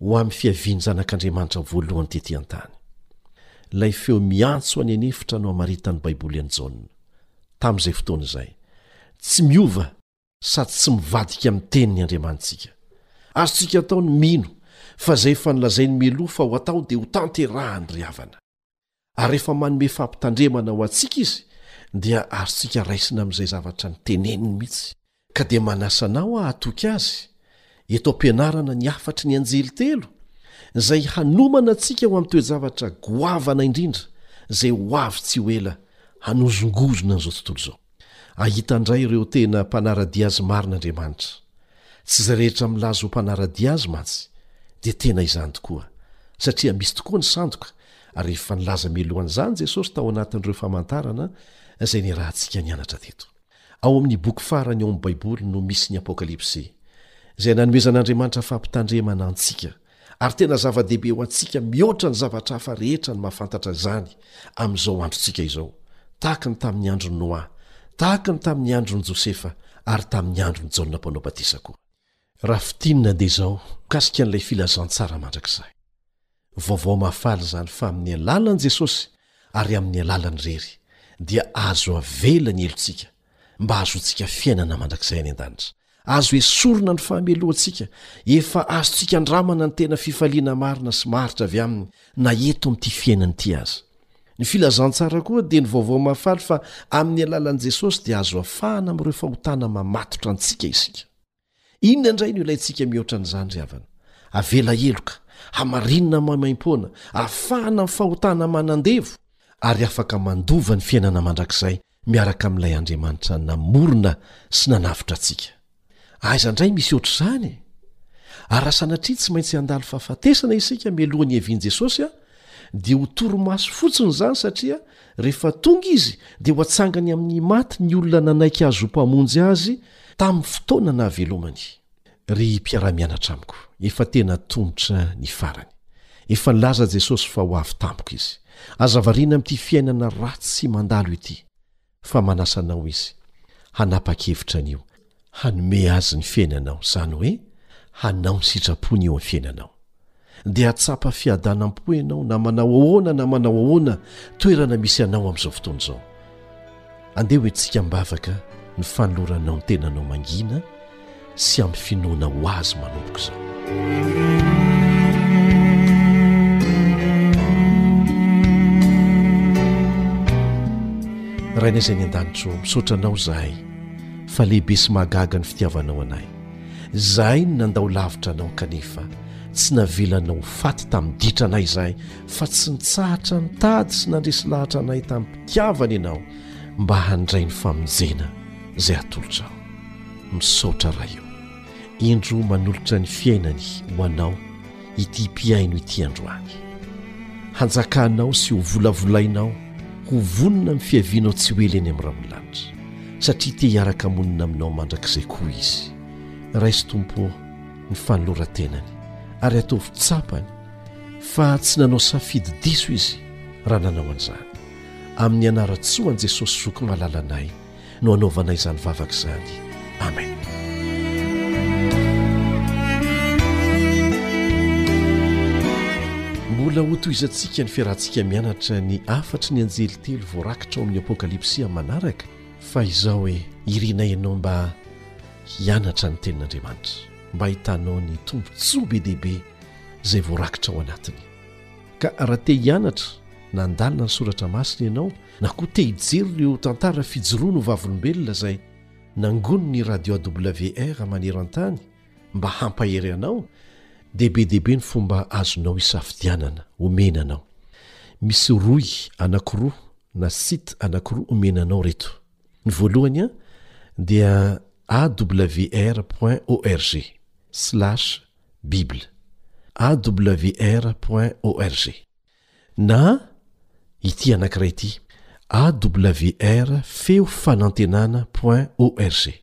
S2: ho amin'ny fiavian'ny Zanak'Andriamanitra voalohany tetỳ an-tany. Ilay feo miantso any an'efitra no amaritan'ny Baiboly an'i Jaona, tamin'izay fotoana izay. Tsy miova sady tsy mivadika amin'ny teniny Andriamanitsika. Azontsika atao ny mino fa izay efa nolazainy mialoha fa ho atao dia hotanterahiny ry havana. ary rehefa manome fampitandremana ho antsika izy dia azontsika raisina amin'izay zavatra ny teneniny mihitsy ka dia manasa anao ah hatoky azy eto am-pianarana ny hafatry ny anjely telo izay hanomana antsika ho amin'ny toejavatra goavana indrindra izay ho avy tsy ho ela hanozongozona an'izao tontolo izao Hahita indray ireo tena mpanara-dia Azy marina Andriamanitra. Tsy izay rehetra milaza ho mpanara-dia Azy mantsy dia tena izany tokoa, satria misy tokoa ny sandoka, ary efa nilaza mialoha an'izany Jesosy tao anatin'ireo famantarana izay niarahantsika nianatra teto. Ao amin'ny boky farany ao amin'ny Baiboly no misy ny Apokalypsy, izay nanomezan'Andriamanitra fampitandremana antsika Ary tena zava-dehibe ho antsika mihoatra ny zavatra hafa rehetra ny mahafantatra izany amin'izao androntsika izao, tahaka ny tamin'ny andron'i Noa, tahaka ny tamin'ny andron'i Josefa ary tamin'ny andron'i Jaona Mpanao Batisa koa. Raha fintinina dia izao mikasika an'ilay filazantsara mandrakizay. Vaovao mahafaly izany fa amin'ny alalan'i Jesosy ary aminy alalany irery dia azo avela ny helotsika. mba hahazoantsika fiainana mandrakizay any an-danitra. Azo esorina ny fahamelohantsika, efa azontsika andramana ny tena fifaliana marina sy maharitra avy aminy, na eto amin'ity fiainana ity aza. Ny filazantsara koa dia ny vaovao mahafaly fa amin'ny alalan'i Jesosy dia azo afahana amin'ireo fahotana mamatotra antsika isika. Inona indray no ilaintsika mihoatra an'izany, ry havana? Avela heloka, hamarinina maimaim-poana, afahana amin'ny fahotana manandevo, ary afaka mandova ny fiainana mandrakizay miaraka amin'ilay Andriamanitra namorona sy nanavotra antsika. Aiza indray misy hoatr'izany e? Ary raha sanatria tsy maintsy handalo fahafatesana isika mialoha ny hiavian'i Jesosy, dia ho torimaso fotsiny izany satria rehefa tonga izy dia ho atsangany amin'ny maty ny olona nanaiky azy ho Mpamonjy azy Tamin'ny fotoana nahavelomany, ry mpiara-mianatra amiko, efa tena atomotra ny farany. Efa nilaza Jesosy fa ho avy tampoka Izy. Aza variana amin'ity fiainana ratsy mandalo ity, fa manasa anao Izy hanapa-kevitra anio, hanome Azy ny fiainanao, izany hoe hanao ny sitrapony eo amin'ny fiainanao. dia hatsapa fiadanam-po ianao na manao ahoana na manao ahoana toerana misy anao amin'izao fotoana izao. Andeha ho entsika am-bavaka ny fanoloranao ny tenanao mangina sy amin'ny finoana ho azy manomboka izao. Rainay izay ny an-danitro, misaotra anao izahay fa lehibe sy mahagaga ny fitiavanao anay. Zahay no nandao lavitra anao kanefa tsy navelanao ho faty tamin'ny ditranay izahay fa tsy nitsahatra nitady sy nandresy lahatra anay tamim-pitiavana ianao mba handray ny famonjena izay atolotrao. Misaotra Ray o. Indro manolotra ny fiainany ho anao. ity mpihaino ity androany. Hanjakanao sy ho volavolainao ho vonona ny fiavianao tsy ho ela eny amin'ny rahonlanitra, satria te hiaraka monina aminao mandrakizay koa izy. Raiso Tompo ô ny fanoloran-tenany ary ataovy tsapany fa tsy nanao safidy diso izy raha nanao an'izany. Amin'ny anaran-tsoan'i Jesosy Zoky malalanay. no anaovana izany vavaka izany amen mbola ho toizantsika ny fiarahantsika mianatra ny afatry ny anjely telo voarakitra ao amin'ny apokalypsy amin'ny manaraka fa izao hoe irina ianao mba hianatra ny tenin'andriamanitra mba hitanao ny tombontsoa be dehibe izay voarakitra ao anatiny ka raha te hianatra nandalina ny soratra masina ianao na koa te hijery ireo tantara fijoroana ho vavolombelona izay nangonin'ny radio AWR maneran-tany mba hampahery anao, dia be dia be ny fomba azonao isafidianana omena anao. Misy rohy anankiroa na site anankiroa omena anao ireto. Ny voalohany dia awr point org slash bible, awr point org. Na ity anankiray ity, awr feo fanantenana point org.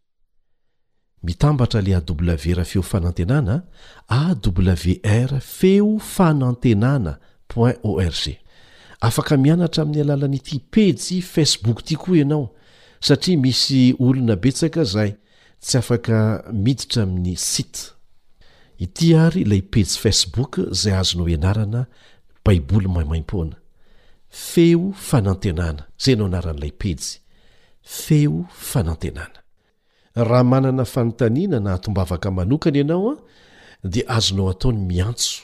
S2: Mitambatra le awr feo fanantenana a! awr feo fanantenana point org. Afaka mianatra amin'ny alalan'ity pejy facebook ity koa ianao satria misy olona betsaka izay Tsy afaka miditra amin'ny site. Ity ary ilay pejy Facebook izay azonao ianarana Baiboly maimaim-poana. Feo Fanantenana, izay no anaran'ilay pejy.
S3: Feo Fanantenana. Raha manana fanontaniana na atom-bavaka manokana ianao, dia azonao atao ny miantso.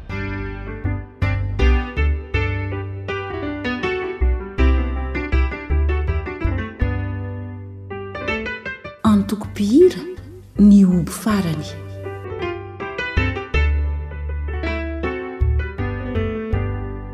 S3: Antokom-pihira, Nihoby farany.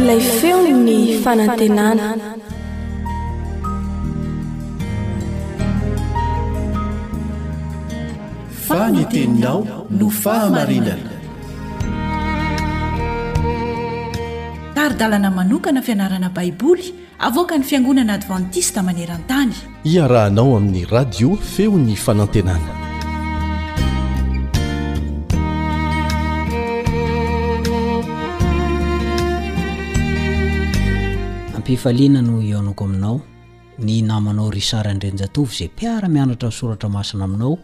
S4: Ilay feon'ny fanantenana.
S5: Fa ny
S2: teninao no fahamarinana.
S1: Tari-dalana manokana fianarana Baiboly Avoakan'ny Fiangonana Advantista maneran-tany.
S2: Iarahanao amin'ny Radio Feon'ny Fanantenana.
S6: Ampifaliana no hihaonako aminao ny namanao Richard Andrianjatovo izay mpiara-mianatra ny soratra masina aminao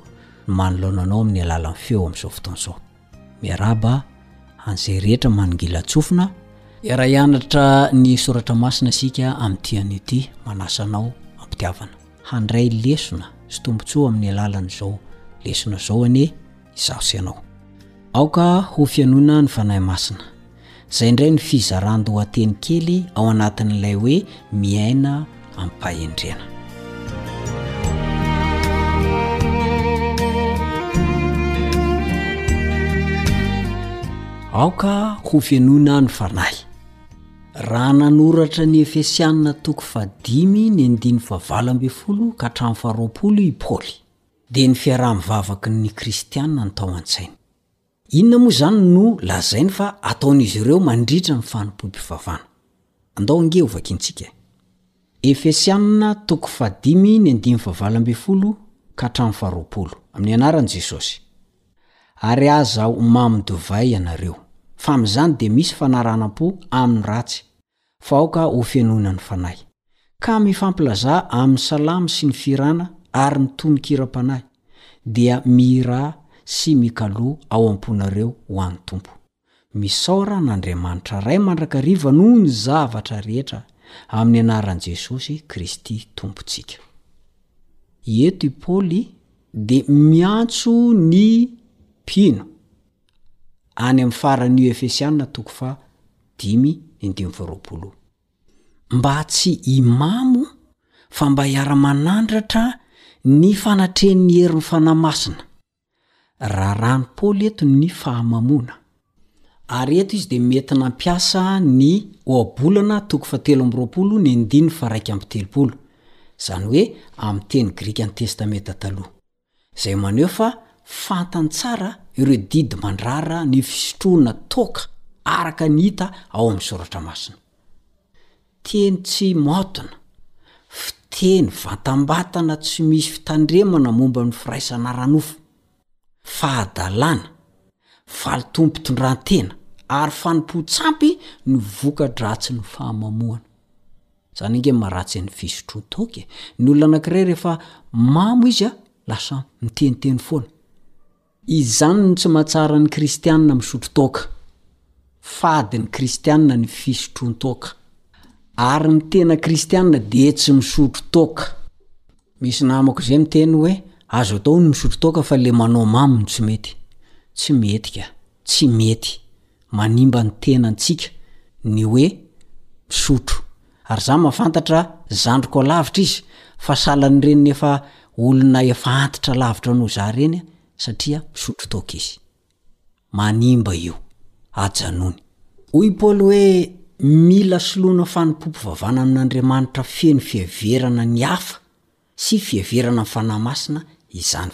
S6: no manoloana anao amin'ny alalan'ny feo amin'izao fotoana izao. Miarahaba an'izay rehetra manongilan-tsofina. Hiara-hianatra ny soratra masina isika amin'ity anio ity. Manasa anao am-pitiavana handray lesona sy tombontsoa amin'ny alalan'izao lesona izao anie izaho sy ianao. Aoka ho fihainoana ny Fanahy Masina. Izay indray ny fizaran-dohateny kely ao anatin'ilay hoe Miaina am-pahendrena. Aoka hofenoina ny fanahy. Raha nanoratra ny Efesianina toko fahadimy ny andiny fahavalo ambin'ny folo ka hatramin'ny faharoapolo i Paoly, dia ny fiaraha-mivavaky ny Kristianina no tao an-tsainy. Inona moa izany no lazainy fa ataon'izy ireo mandritra ny fanompoam-pivavahana? Andao ange ho vakintsika. Efesiana toko fahadimy ny andininy fahavalo ambin'ny folo ka hatramin'ny faharoapolo, amin'ny anaran'i Jesosy. Ary aza ho mamo divay ianareo, fa amin'izany dia misy fanaranam-po amin'ny ratsy, Vaoka ho fenoina ny Fanahy. Ka mifampilazà amin'ny salamo sy ny fihirana ary ny tonon-kiram-panahy, dia mihirà sy mikaloa ao am-ponareo ho an'ny Tompo. Misaora an'Andriamanitra Ray mandrakariva noho ny zavatra rehetra, amin'ny anaran'i Jesosy Kristy Tompontsika. Eto i Paoly dia miantso ny mpino any amin'ny faran'io Efesiana toko faha dimy ny dimy faha roapolo. Mba tsy imamo fa mba hiara-manandratra ny fanatrehan'ny herin'ny Fanahy Masina. Raràn'i Paoly eto ny fahamamoana. Ary eto izy dia mety nampiasa ny Ohabolana toko fahatelo amby roapolo ny andininy faharaika amby telopolo, izany hoe amin'ny teny grikan'ny Testamenta Taloha. izay maneho fa fantany tsara ireo didy mandrara ny fisotroana toaka araka ny hita ao amin'ny Soratra Masina. Teny tsy maotina, fiteny vantambatana tsy misy fitandremana momba ny firaisana ara-nofo, fahadalana, valintom-pitondran-tena ary fanompoan-tsampy no voka-dratsin'ny fahamamoana. Zany ange maharatsy an'i Fisotroa toaka e! Ny olona anankiray rehefa mamo izy a, lasa miteniteny foana. Izany no tsy mahatsara ny kristianina misotro toaka. Fady ny kristianina ny fisotroan-toaka. Ary ny tena kristianina dia tsy misotro toaka. Misy namako izay miteny hoe azo atao ny misotro toaka fa le manao mamo no tsy mety. Tsy mety ka. Tsy mety, manimba ny tenantsika ny hoe misotro. Ary za mahafantatra zandriko ao lavitra izy fa salan'ireny efa olona efa antitra lavitra noho za ireny satria misotro toaka izy. Manimba io. Ajanony. Hoy i Paoly hoe mila soloina fanompoam-pivavahana amin'Andriamanitra feno fiheverana ny hafa sy fiheverana ny Fanahy Masina izany.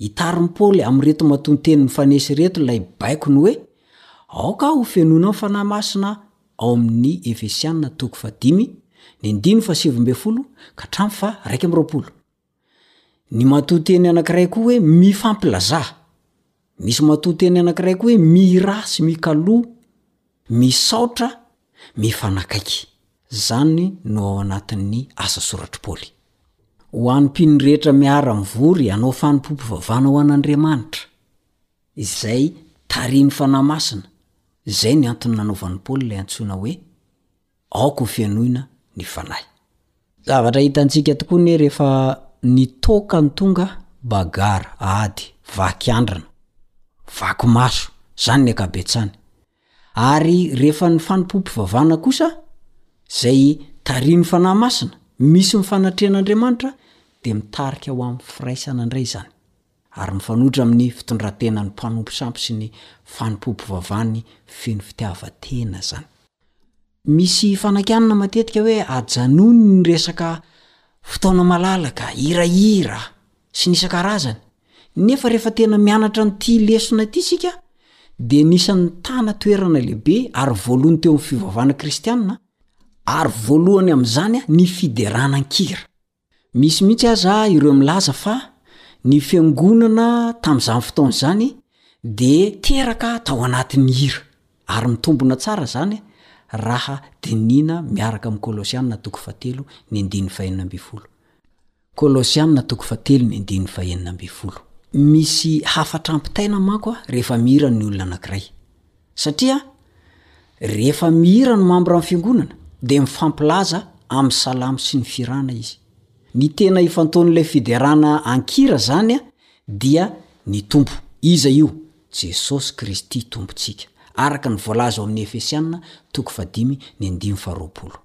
S6: Hitarin'i Paoly amin'ireto matoanteny mifanesy ireto ilay baikony hoe, Aoka aho hofenoina amin'ny fanahy masina ao amin'ny Efesiana toko fahadimy, ny andininy fahasivy ambin'ny folo ka hatramin'ny faharaika amby roapolo. Ny matoanteny anankiray koa hoe mifampilazà. Misy matoanteny anankiray koa hoe mihirà sy mikaloa Misaotra mifanakaiky. Zany no ao anatin'ny asa soratr'i Paoly. Ho an'ny mpino rehetra miara mivory hanao fanompoam-pivavahana ho an'Andriamanitra, izay tarihin'ny Fanahy Masina, izay ny antony nanaovan'i Paoly ilay antsoina hoe, Aoka ho fenoina ny Fanahy. Zavatra hitantsika tokoa anie rehefa ny toaka no tonga, bagarre, ady, vaky andrana, vaky maso, zany ny ankabetsany. Ary rehefa ny fanompoam-pivavahana kosa, izay tarihin'ny Fanahy Masina, misy ny fanatrehan'Andriamanitra, dia mitarika ho amin'ny firaisana indray izany. ary mifanojo amin'ny fitondran-tenan'ny mpanompo sampy sy ny fanompoam-pivavahany feno fitiavan-tena izany. Misy fanakianana matetika hoe ajanony ny resaka fotoana malalaka, hirahira, sy ny isan-karazany. Nefa rehefa tena mianatra an'ity lesona ity isika, dia anisan'ny nitana toerana lehibe ary voalohany teo amin'ny fivavahana kristiana, ary voalohany amin'izany ny fiderana an-kira. Misy mihitsy aza ireo milaza fa ny fiangonana tamin'izany fotoana izany dia teraka tao anatin'ny hira, ary mitombina tsara izany raha dinihina miaraka amin'i Kolosiana toko fahatelo ny andininy fahenina ambin'ny folo. Kolosiana toko fahatelo ny andininy fahenina ambin'ny folo. Misy hafatra ampitaina manko rehefa mihira ny olona anankiray. Satria rehefa mihira ny mambra ny fiangonana dia mifampilaza amin'ny salamo sy ny firana izy. Ny tena ifantoan'ilay fiderana an-kira zany dia ny Tompo. Iza io? Jesosy Kristy Tompontsika, araka ny voalaza ao amin'ny Efesiana toko fahadimy ny andininy faharoapolo.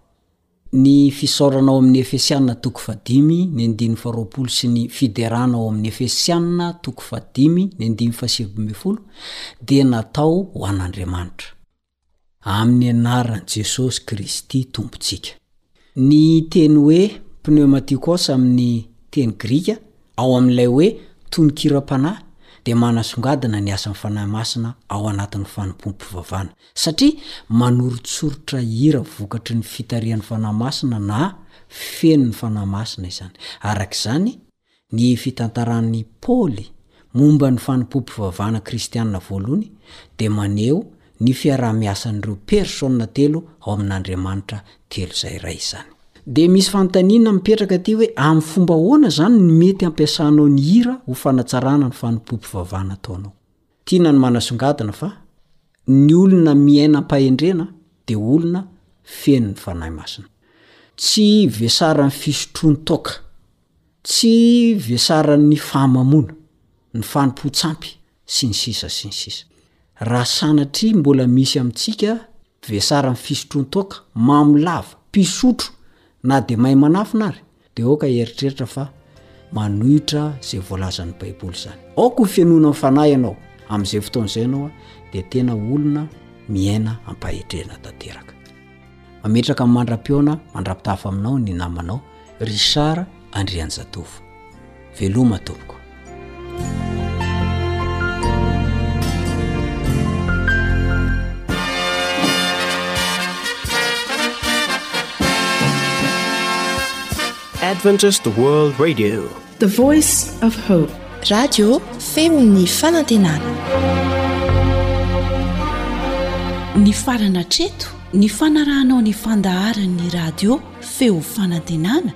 S6: Ny fisaorana ao amin'ny Efesiana toko fahadimy ny andininy faharoapolo sy ny fiderana ao amin'ny Efesiana toko fahadimy ny andininy fahasivy ambin'ny folo dia natao ho an'Andriamanitra. Amin'ny anaran'i Jesosy Kristy Tompontsika. Ny teny hoe pneumatikos amin'ny teny grika ao amin'ilay hoe tononkiram-panahy dia manasongadina ny asan'ny Fanahy Masina ao anatin'ny fanompoam-pivavahana. Satria manoritsoritra hira vokatry ny fitarihan'ny Fanahy Masina na feno ny Fanahy Masina izany. Araka izany, ny fitantaran'i Paoly momba ny fanompoam-pivavahana kristiana voalohany dia maneho ny fiaraha-miasan'ireo persona telo ao amin'Andriamanitra telo izay iray izany. Dia misy fanontaniana mipetraka aty hoe, amin'ny fomba ahoana izany no mety hampiasanao ny hira ho fanatsarana ny fanompoam-pivavahana ataonao? Tiana ny manasongadina fa ny olona miaina am-pahendrena dia olona feno ny Fanahy Masina. Tsy vesaran'ny fisotroan-toaka, tsy vesaran'ny fahamamoana, ny fanompoan-tsampy, sy ny sisa sy ny sisa. Raha sanatria mbola misy amintsika vesaran'ny fisotroan-toaka, mamo lava, mpisotro na dia maimanafina ary, Dia aoka hieritreritra fa manohitra izay voalazan'ny Baiboly izany. Aoka ho fenonan'ny Fanahy ianao amin'izay fotoana izay ianao, dia tena olona miaina am-pahendrena tanteraka. Mametraka ny mandra-pihaona mandra-pitafa aminao ny namanao Richard Andrianjatovo. Veloma tompoko.
S7: Adventist World Radio.
S8: The Voice of Hope.
S9: Radio femin'ny fanantenana.
S1: Ny farana treto ny fanarahanao ny fandaharan'ny radio feo fanantenana